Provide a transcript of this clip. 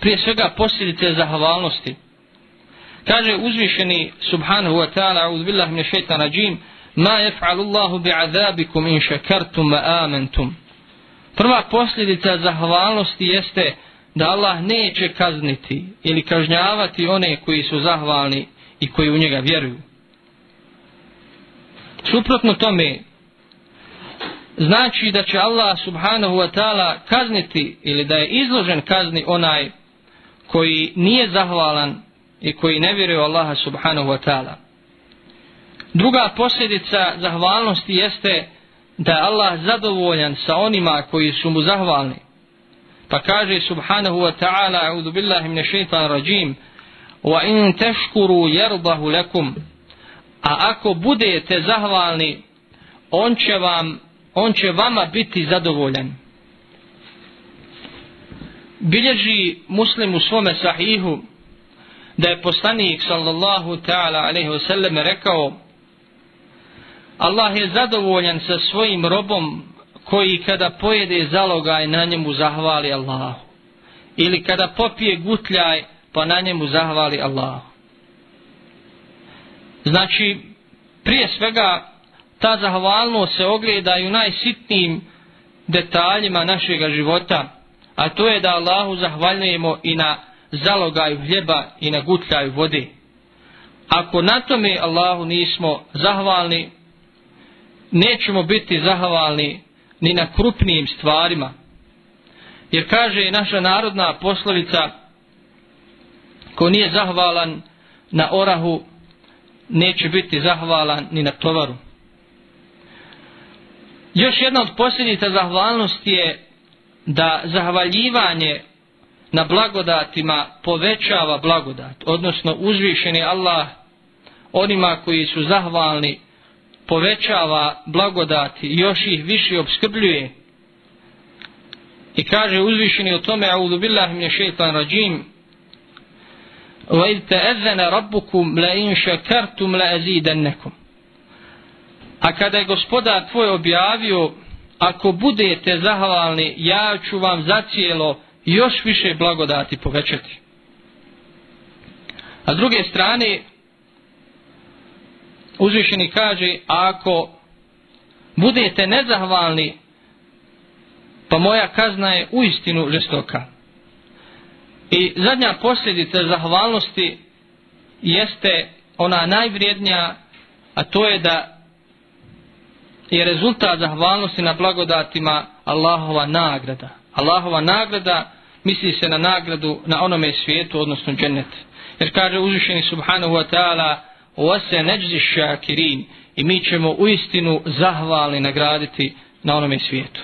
prije svega posljedice zahvalnosti. Kaže uzvišeni subhanahu wa ta'ala, a'udhu billahi min shaitan rajim, ma yaf'alu Allahu bi'azabikum in shakartum wa amantum. Prva posljedica zahvalnosti jeste da Allah neće kazniti ili kažnjavati one koji su zahvalni i koji u njega vjeruju. Suprotno tome, znači da će Allah subhanahu wa ta'ala kazniti ili da je izložen kazni onaj koji nije zahvalan i koji ne vjeruje Allaha subhanahu wa ta'ala. Druga posljedica zahvalnosti jeste da je Allah zadovoljan sa onima koji su mu zahvalni. Pa kaže subhanahu wa ta'ala a'udhu billahi mine šeitan rajim wa in teškuru jerdahu lekum a ako budete zahvalni on će vam on će vama biti zadovoljan bilježi muslim u svome sahihu da je poslanik sallallahu ta'ala alaihi wasallam rekao Allah je zadovoljan sa svojim robom koji kada pojede zalogaj na njemu zahvali Allahu ili kada popije gutljaj pa na njemu zahvali Allahu znači prije svega ta zahvalnost se ogleda i u najsitnijim detaljima našeg života a to je da Allahu zahvaljujemo i na zalogaju hljeba i na gutljaju vode ako na tome Allahu nismo zahvalni nećemo biti zahvalni ni na krupnijim stvarima. Jer kaže naša narodna poslovica ko nije zahvalan na orahu neće biti zahvalan ni na tovaru. Još jedna od posljedica zahvalnosti je da zahvaljivanje na blagodatima povećava blagodat, odnosno uzvišeni Allah onima koji su zahvalni povećava blagodati, i još ih više obskrbljuje. I kaže uzvišeni o tome, audu billahi min šeitan rađim, wa id ta'azzana rabbukum la in shakartum. A kada je gospodar tvoj objavio ako budete zahvalni, ja ću vam za cijelo još više blagodati povećati. A s druge strane, uzvišeni kaže ako budete nezahvalni pa moja kazna je u istinu žestoka i zadnja posljedica zahvalnosti jeste ona najvrijednija a to je da je rezultat zahvalnosti na blagodatima Allahova nagrada. Allahova nagrada misli se na nagradu na onome svijetu odnosno džennet. Jer kaže uzvišeni subhanahu wa ta'ala Ose neđzi šakirin i mi ćemo u istinu zahvalni nagraditi na onome svijetu.